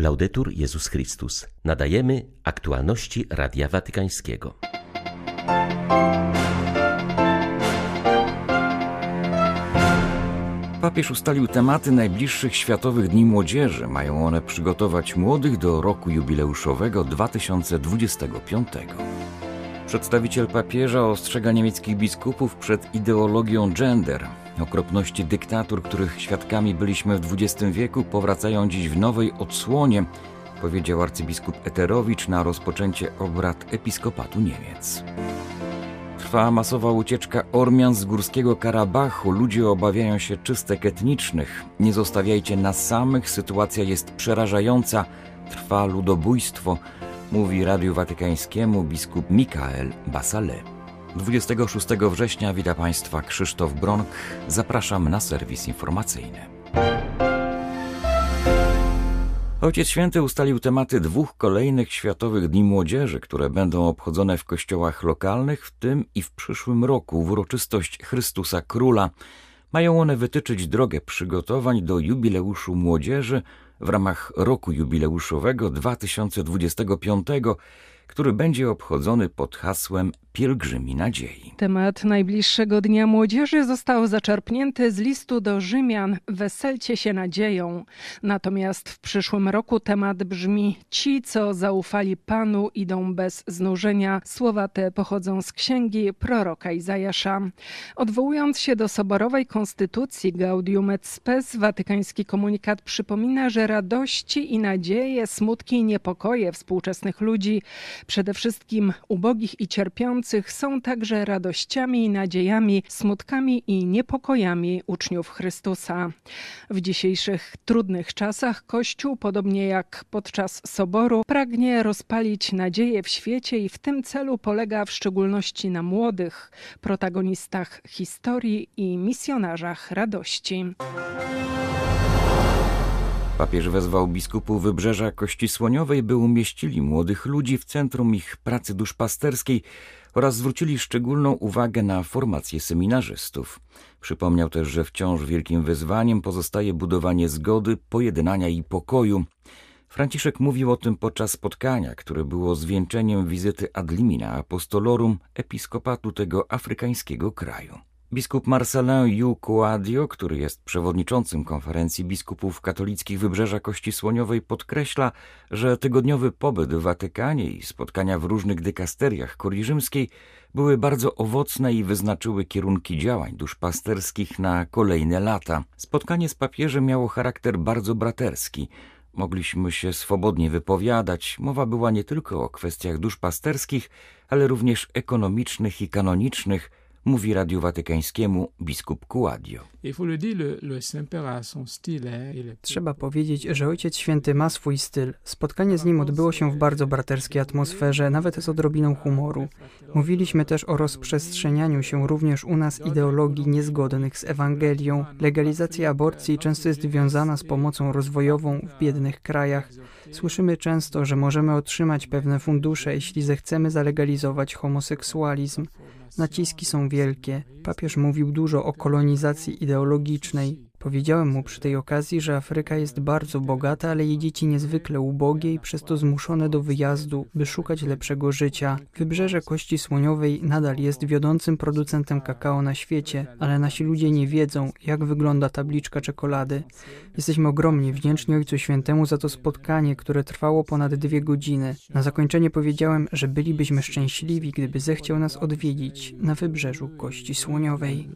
Laudetur Jezus Chrystus. Nadajemy aktualności Radia Watykańskiego. Papież ustalił tematy najbliższych Światowych Dni Młodzieży. Mają one przygotować młodych do roku jubileuszowego 2025. Przedstawiciel papieża ostrzega niemieckich biskupów przed ideologią gender. Okropności dyktatur, których świadkami byliśmy w XX wieku, powracają dziś w nowej odsłonie, powiedział arcybiskup Eterowicz na rozpoczęcie obrad episkopatu Niemiec. Trwa masowa ucieczka Ormian z Górskiego Karabachu. Ludzie obawiają się czystek etnicznych. Nie zostawiajcie nas samych, sytuacja jest przerażająca. Trwa ludobójstwo, mówi Radiu Watykańskiemu biskup Mikael Basale. 26 września wita Państwa Krzysztof Bronk. Zapraszam na serwis informacyjny. Ojciec Święty ustalił tematy dwóch kolejnych Światowych Dni Młodzieży, które będą obchodzone w kościołach lokalnych w tym i w przyszłym roku w uroczystość Chrystusa Króla. Mają one wytyczyć drogę przygotowań do jubileuszu młodzieży w ramach roku jubileuszowego 2025, który będzie obchodzony pod hasłem Pielgrzymi Nadziei. Temat najbliższego Dnia Młodzieży został zaczerpnięty z listu do Rzymian Weselcie się nadzieją. Natomiast w przyszłym roku temat brzmi Ci, co zaufali Panu, idą bez znużenia. Słowa te pochodzą z księgi proroka Izajasza. Odwołując się do soborowej konstytucji Gaudium et Spes, watykański komunikat przypomina, że radości i nadzieje, smutki i niepokoje współczesnych ludzi, przede wszystkim ubogich i cierpiących, są także radościami nadziejami, smutkami i niepokojami uczniów Chrystusa. W dzisiejszych trudnych czasach Kościół, podobnie jak podczas soboru, pragnie rozpalić nadzieję w świecie i w tym celu polega w szczególności na młodych protagonistach historii i misjonarzach radości. Papież wezwał biskupów Wybrzeża Kości Słoniowej, by umieścili młodych ludzi w centrum ich pracy duszpasterskiej oraz zwrócili szczególną uwagę na formację seminarzystów. Przypomniał też, że wciąż wielkim wyzwaniem pozostaje budowanie zgody, pojednania i pokoju. Franciszek mówił o tym podczas spotkania, które było zwieńczeniem wizyty ad limina apostolorum episkopatu tego afrykańskiego kraju. Biskup Marcelin Yu Coadio, który jest przewodniczącym konferencji biskupów katolickich Wybrzeża Kości Słoniowej, podkreśla, że tygodniowy pobyt w Watykanie i spotkania w różnych dykasteriach kurii rzymskiej były bardzo owocne i wyznaczyły kierunki działań duszpasterskich na kolejne lata. Spotkanie z papieżem miało charakter bardzo braterski. Mogliśmy się swobodnie wypowiadać. Mowa była nie tylko o kwestiach duszpasterskich, ale również ekonomicznych i kanonicznych – mówi Radiu Watykańskiemu biskup Kuadio. Trzeba powiedzieć, że Ojciec Święty ma swój styl. Spotkanie z nim odbyło się w bardzo braterskiej atmosferze, nawet z odrobiną humoru. Mówiliśmy też o rozprzestrzenianiu się również u nas ideologii niezgodnych z Ewangelią. Legalizacja aborcji często jest wiązana z pomocą rozwojową w biednych krajach. Słyszymy często, że możemy otrzymać pewne fundusze, jeśli zechcemy zalegalizować homoseksualizm. Naciski są wielkie. Papież mówił dużo o kolonizacji ideologicznej. Powiedziałem mu przy tej okazji, że Afryka jest bardzo bogata, ale jej dzieci niezwykle ubogie i przez to zmuszone do wyjazdu, by szukać lepszego życia. Wybrzeże Kości Słoniowej nadal jest wiodącym producentem kakao na świecie, ale nasi ludzie nie wiedzą, jak wygląda tabliczka czekolady. Jesteśmy ogromnie wdzięczni Ojcu Świętemu za to spotkanie, które trwało ponad dwie godziny. Na zakończenie powiedziałem, że bylibyśmy szczęśliwi, gdyby zechciał nas odwiedzić na wybrzeżu Kości Słoniowej.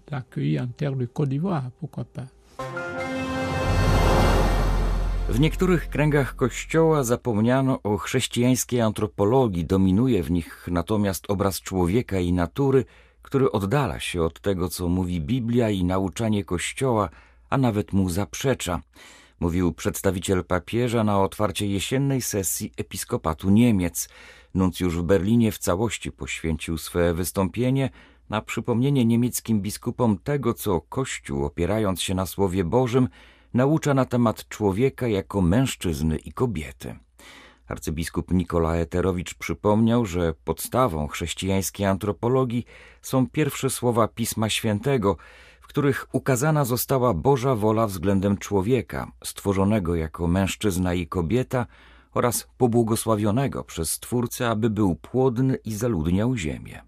W niektórych kręgach kościoła zapomniano o chrześcijańskiej antropologii, dominuje w nich natomiast obraz człowieka i natury, który oddala się od tego, co mówi Biblia i nauczanie kościoła, a nawet mu zaprzecza. Mówił przedstawiciel papieża na otwarcie jesiennej sesji episkopatu Niemiec. Nuncjusz w Berlinie w całości poświęcił swe wystąpienie na przypomnienie niemieckim biskupom tego, co Kościół, opierając się na Słowie Bożym, naucza na temat człowieka jako mężczyzny i kobiety. Arcybiskup Nikola Eterowicz przypomniał, że podstawą chrześcijańskiej antropologii są pierwsze słowa Pisma Świętego, w których ukazana została Boża wola względem człowieka, stworzonego jako mężczyzna i kobieta oraz pobłogosławionego przez Stwórcę, aby był płodny i zaludniał ziemię.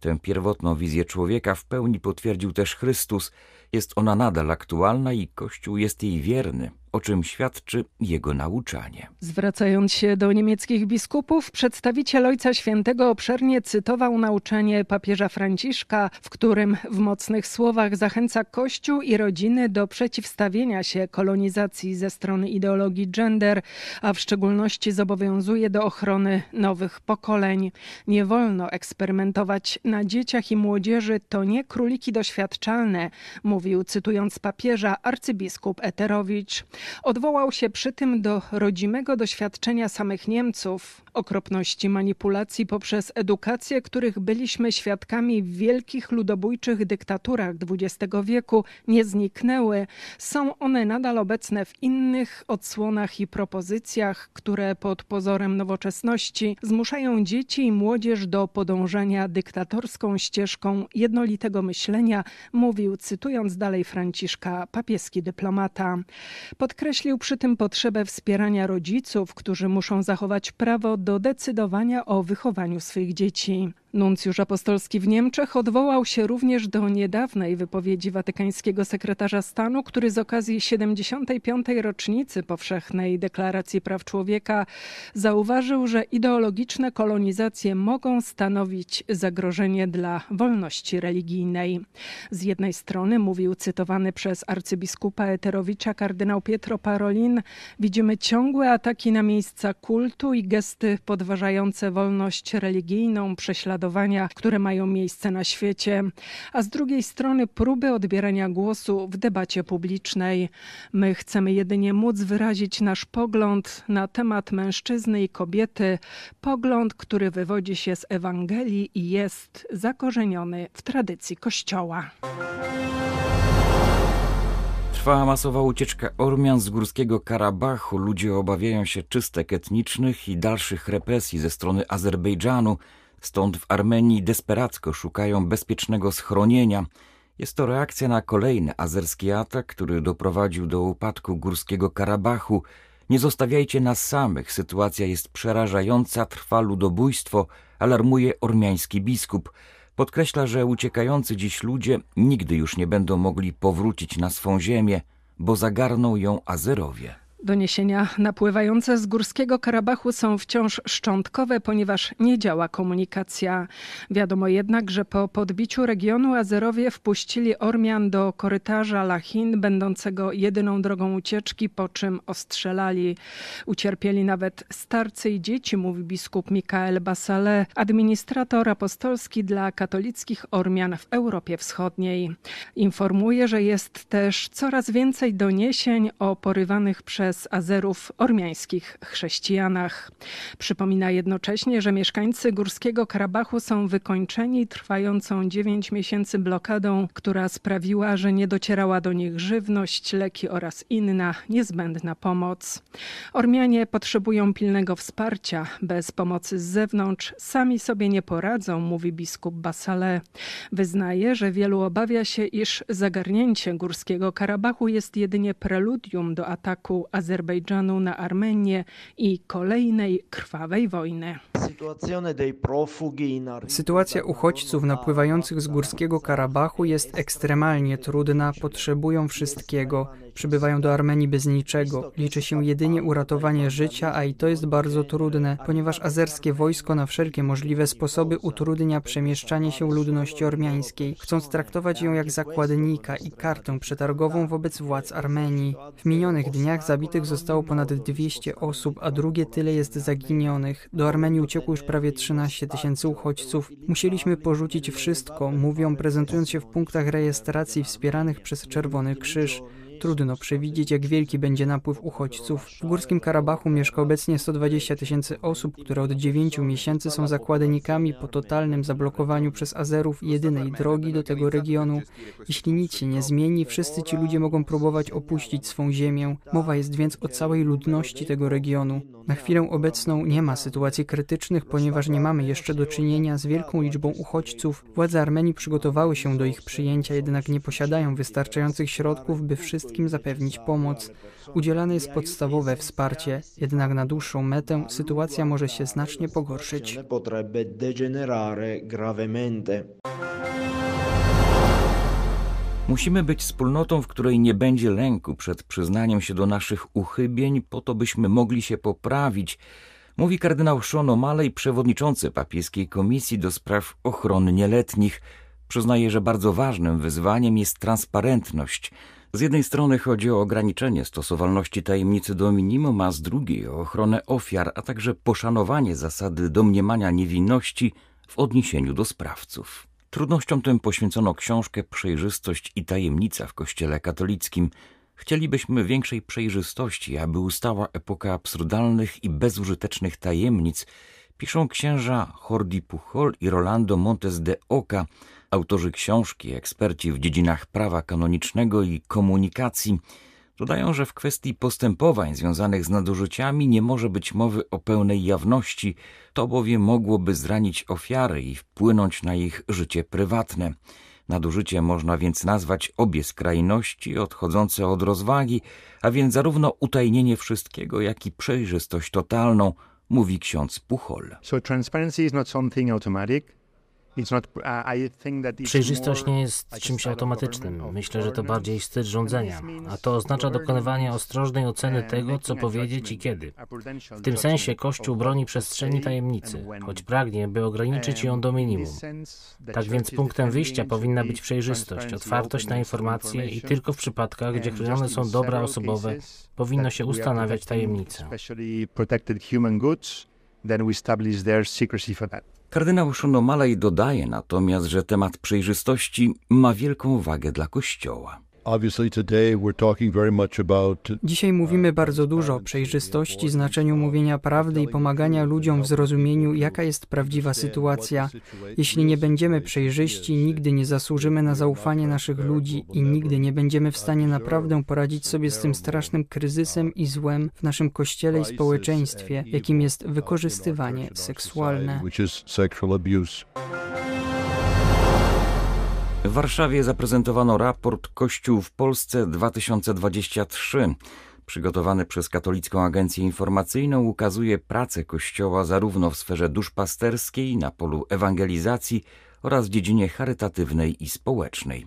Tę pierwotną wizję człowieka w pełni potwierdził też Chrystus. Jest ona nadal aktualna i Kościół jest jej wierny, o czym świadczy jego nauczanie. Zwracając się do niemieckich biskupów, przedstawiciel Ojca Świętego obszernie cytował nauczanie papieża Franciszka, w którym w mocnych słowach zachęca Kościół i rodziny do przeciwstawienia się kolonizacji ze strony ideologii gender, a w szczególności zobowiązuje do ochrony nowych pokoleń. Nie wolno eksperymentować na dzieciach i młodzieży, to nie króliki doświadczalne, mówił cytując papieża arcybiskup Eterowicz. Odwołał się przy tym do rodzimego doświadczenia samych Niemców, okropności manipulacji poprzez edukację, których byliśmy świadkami w wielkich ludobójczych dyktaturach XX wieku, nie zniknęły. Są one nadal obecne w innych odsłonach i propozycjach, które pod pozorem nowoczesności zmuszają dzieci i młodzież do podążania dyktatorską ścieżką jednolitego myślenia, mówił, cytując dalej Franciszka, papieski dyplomata. Podkreślił przy tym potrzebę wspierania rodziców, którzy muszą zachować prawo do decydowania o wychowaniu swych dzieci. Nuncjusz apostolski w Niemczech odwołał się również do niedawnej wypowiedzi watykańskiego sekretarza stanu, który z okazji 75. rocznicy powszechnej deklaracji praw człowieka zauważył, że ideologiczne kolonizacje mogą stanowić zagrożenie dla wolności religijnej. Z jednej strony mówił cytowany przez arcybiskupa Eterowicza kardynał Pietro Parolin, widzimy ciągłe ataki na miejsca kultu i gesty podważające wolność religijną, prześladowania które mają miejsce na świecie, a z drugiej strony próby odbierania głosu w debacie publicznej. My chcemy jedynie móc wyrazić nasz pogląd na temat mężczyzny i kobiety, pogląd, który wywodzi się z Ewangelii i jest zakorzeniony w tradycji Kościoła. Trwała masowa ucieczka Ormian z górskiego Karabachu. Ludzie obawiają się czystek etnicznych i dalszych represji ze strony Azerbejdżanu. Stąd w Armenii desperacko szukają bezpiecznego schronienia. Jest to reakcja na kolejny azerski atak, który doprowadził do upadku górskiego Karabachu. Nie zostawiajcie nas samych, sytuacja jest przerażająca, trwa ludobójstwo, alarmuje ormiański biskup. Podkreśla, że uciekający dziś ludzie nigdy już nie będą mogli powrócić na swą ziemię, bo zagarną ją Azerowie. Doniesienia napływające z Górskiego Karabachu są wciąż szczątkowe, ponieważ nie działa komunikacja. Wiadomo jednak, że po podbiciu regionu Azerowie wpuścili Ormian do korytarza Lachin, będącego jedyną drogą ucieczki, po czym ostrzelali. Ucierpieli nawet starcy i dzieci, mówi biskup Mikael Basale, administrator apostolski dla katolickich Ormian w Europie Wschodniej. Informuje, że jest też coraz więcej doniesień o porywanych przez przez Azerów ormiańskich chrześcijanach. Przypomina jednocześnie, że mieszkańcy Górskiego Karabachu są wykończeni trwającą 9 miesięcy blokadą, która sprawiła, że nie docierała do nich żywność, leki oraz inna niezbędna pomoc. Ormianie potrzebują pilnego wsparcia. Bez pomocy z zewnątrz sami sobie nie poradzą, mówi biskup Basale. Wyznaje, że wielu obawia się, iż zagarnięcie Górskiego Karabachu jest jedynie preludium do ataku Azerbejdżanu na Armenię i kolejnej krwawej wojny. Sytuacja uchodźców napływających z Górskiego Karabachu jest ekstremalnie trudna, potrzebują wszystkiego. Przybywają do Armenii bez niczego. Liczy się jedynie uratowanie życia, a i to jest bardzo trudne, ponieważ azerskie wojsko na wszelkie możliwe sposoby utrudnia przemieszczanie się ludności ormiańskiej, chcąc traktować ją jak zakładnika i kartę przetargową wobec władz Armenii. W minionych dniach zabitych zostało ponad 200 osób, a drugie tyle jest zaginionych. Do Armenii uciekło już prawie 13 tysięcy uchodźców. Musieliśmy porzucić wszystko, mówią, prezentując się w punktach rejestracji wspieranych przez Czerwony Krzyż. Trudno przewidzieć, jak wielki będzie napływ uchodźców. W Górskim Karabachu mieszka obecnie 120 tysięcy osób, które od 9 miesięcy są zakładnikami po totalnym zablokowaniu przez Azerów jedynej drogi do tego regionu. Jeśli nic się nie zmieni, wszyscy ci ludzie mogą próbować opuścić swą ziemię. Mowa jest więc o całej ludności tego regionu. Na chwilę obecną nie ma sytuacji krytycznych, ponieważ nie mamy jeszcze do czynienia z wielką liczbą uchodźców. Władze Armenii przygotowały się do ich przyjęcia, jednak nie posiadają wystarczających środków, by wszystkim zapewnić pomoc. Udzielane jest podstawowe wsparcie, jednak na dłuższą metę sytuacja może się znacznie pogorszyć. Musimy być wspólnotą, w której nie będzie lęku przed przyznaniem się do naszych uchybień, po to byśmy mogli się poprawić, mówi kardynał Sean O'Malley, przewodniczący papieskiej komisji do spraw ochrony nieletnich. Przyznaje, że bardzo ważnym wyzwaniem jest transparentność. Z jednej strony chodzi o ograniczenie stosowalności tajemnicy do minimum, a z drugiej o ochronę ofiar, a także poszanowanie zasady domniemania niewinności w odniesieniu do sprawców. Trudnościom tym poświęcono książkę Przejrzystość i tajemnica w Kościele katolickim. Chcielibyśmy większej przejrzystości, aby ustała epoka absurdalnych i bezużytecznych tajemnic, piszą księża Jordi Pujol i Rolando Montes de Oca, autorzy książki, eksperci w dziedzinach prawa kanonicznego i komunikacji. Dodają, że w kwestii postępowań związanych z nadużyciami nie może być mowy o pełnej jawności, to bowiem mogłoby zranić ofiary i wpłynąć na ich życie prywatne. Nadużycie można więc nazwać obie skrajności odchodzące od rozwagi, a więc zarówno utajnienie wszystkiego, jak i przejrzystość totalną, mówi ksiądz Puchol. So transparency is not something automatic. Uh, Przejrzystość nie jest czymś automatycznym. Myślę, że to bardziej styl rządzenia, a to oznacza dokonywanie ostrożnej oceny tego, co powiedzieć i kiedy. W tym sensie Kościół broni przestrzeni tajemnicy, choć pragnie, by ograniczyć ją do minimum. Tak więc punktem wyjścia powinna być przejrzystość, otwartość na informacje i tylko w przypadkach, gdzie chronione są dobra osobowe, powinno się ustanawiać tajemnicę. Then we establish their secrecy for that. Kardynał Szonomalej dodaje natomiast, że temat przejrzystości ma wielką wagę dla Kościoła. Dzisiaj mówimy bardzo dużo o przejrzystości, znaczeniu mówienia prawdy i pomagania ludziom w zrozumieniu, jaka jest prawdziwa sytuacja. Jeśli nie będziemy przejrzyści, nigdy nie zasłużymy na zaufanie naszych ludzi i nigdy nie będziemy w stanie naprawdę poradzić sobie z tym strasznym kryzysem i złem w naszym kościele i społeczeństwie, jakim jest wykorzystywanie seksualne. W Warszawie zaprezentowano raport Kościół w Polsce 2023. Przygotowany przez Katolicką Agencję Informacyjną ukazuje pracę Kościoła zarówno w sferze duszpasterskiej, na polu ewangelizacji oraz w dziedzinie charytatywnej i społecznej.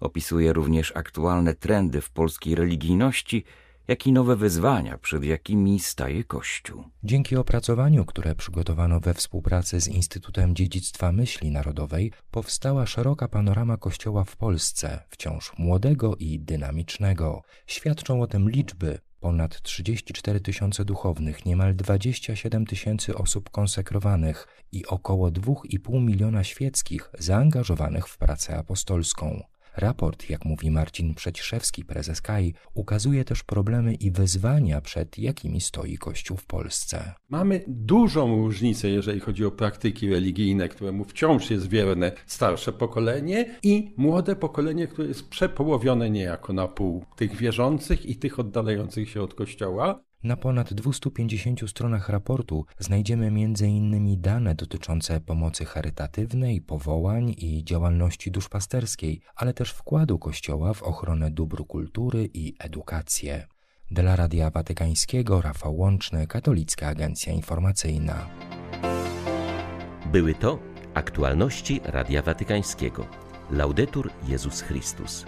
Opisuje również aktualne trendy w polskiej religijności jak i nowe wyzwania, przed jakimi staje Kościół. Dzięki opracowaniu, które przygotowano we współpracy z Instytutem Dziedzictwa Myśli Narodowej, powstała szeroka panorama Kościoła w Polsce, wciąż młodego i dynamicznego. Świadczą o tym liczby, ponad 34 tysiące duchownych, niemal 27 tysięcy osób konsekrowanych i około 2,5 miliona świeckich zaangażowanych w pracę apostolską. Raport, jak mówi Marcin Przeciszewski, prezes KAI, ukazuje też problemy i wyzwania, przed jakimi stoi Kościół w Polsce. Mamy dużą różnicę, jeżeli chodzi o praktyki religijne, któremu wciąż jest wierne starsze pokolenie i młode pokolenie, które jest przepołowione niejako na pół tych wierzących i tych oddalających się od Kościoła. Na ponad 250 stronach raportu znajdziemy m.in. dane dotyczące pomocy charytatywnej, powołań i działalności duszpasterskiej, ale też wkładu Kościoła w ochronę dóbr kultury i edukację. Dla Radia Watykańskiego Rafał Łączny, Katolicka Agencja Informacyjna. Były to aktualności Radia Watykańskiego. Laudetur Jezus Chrystus.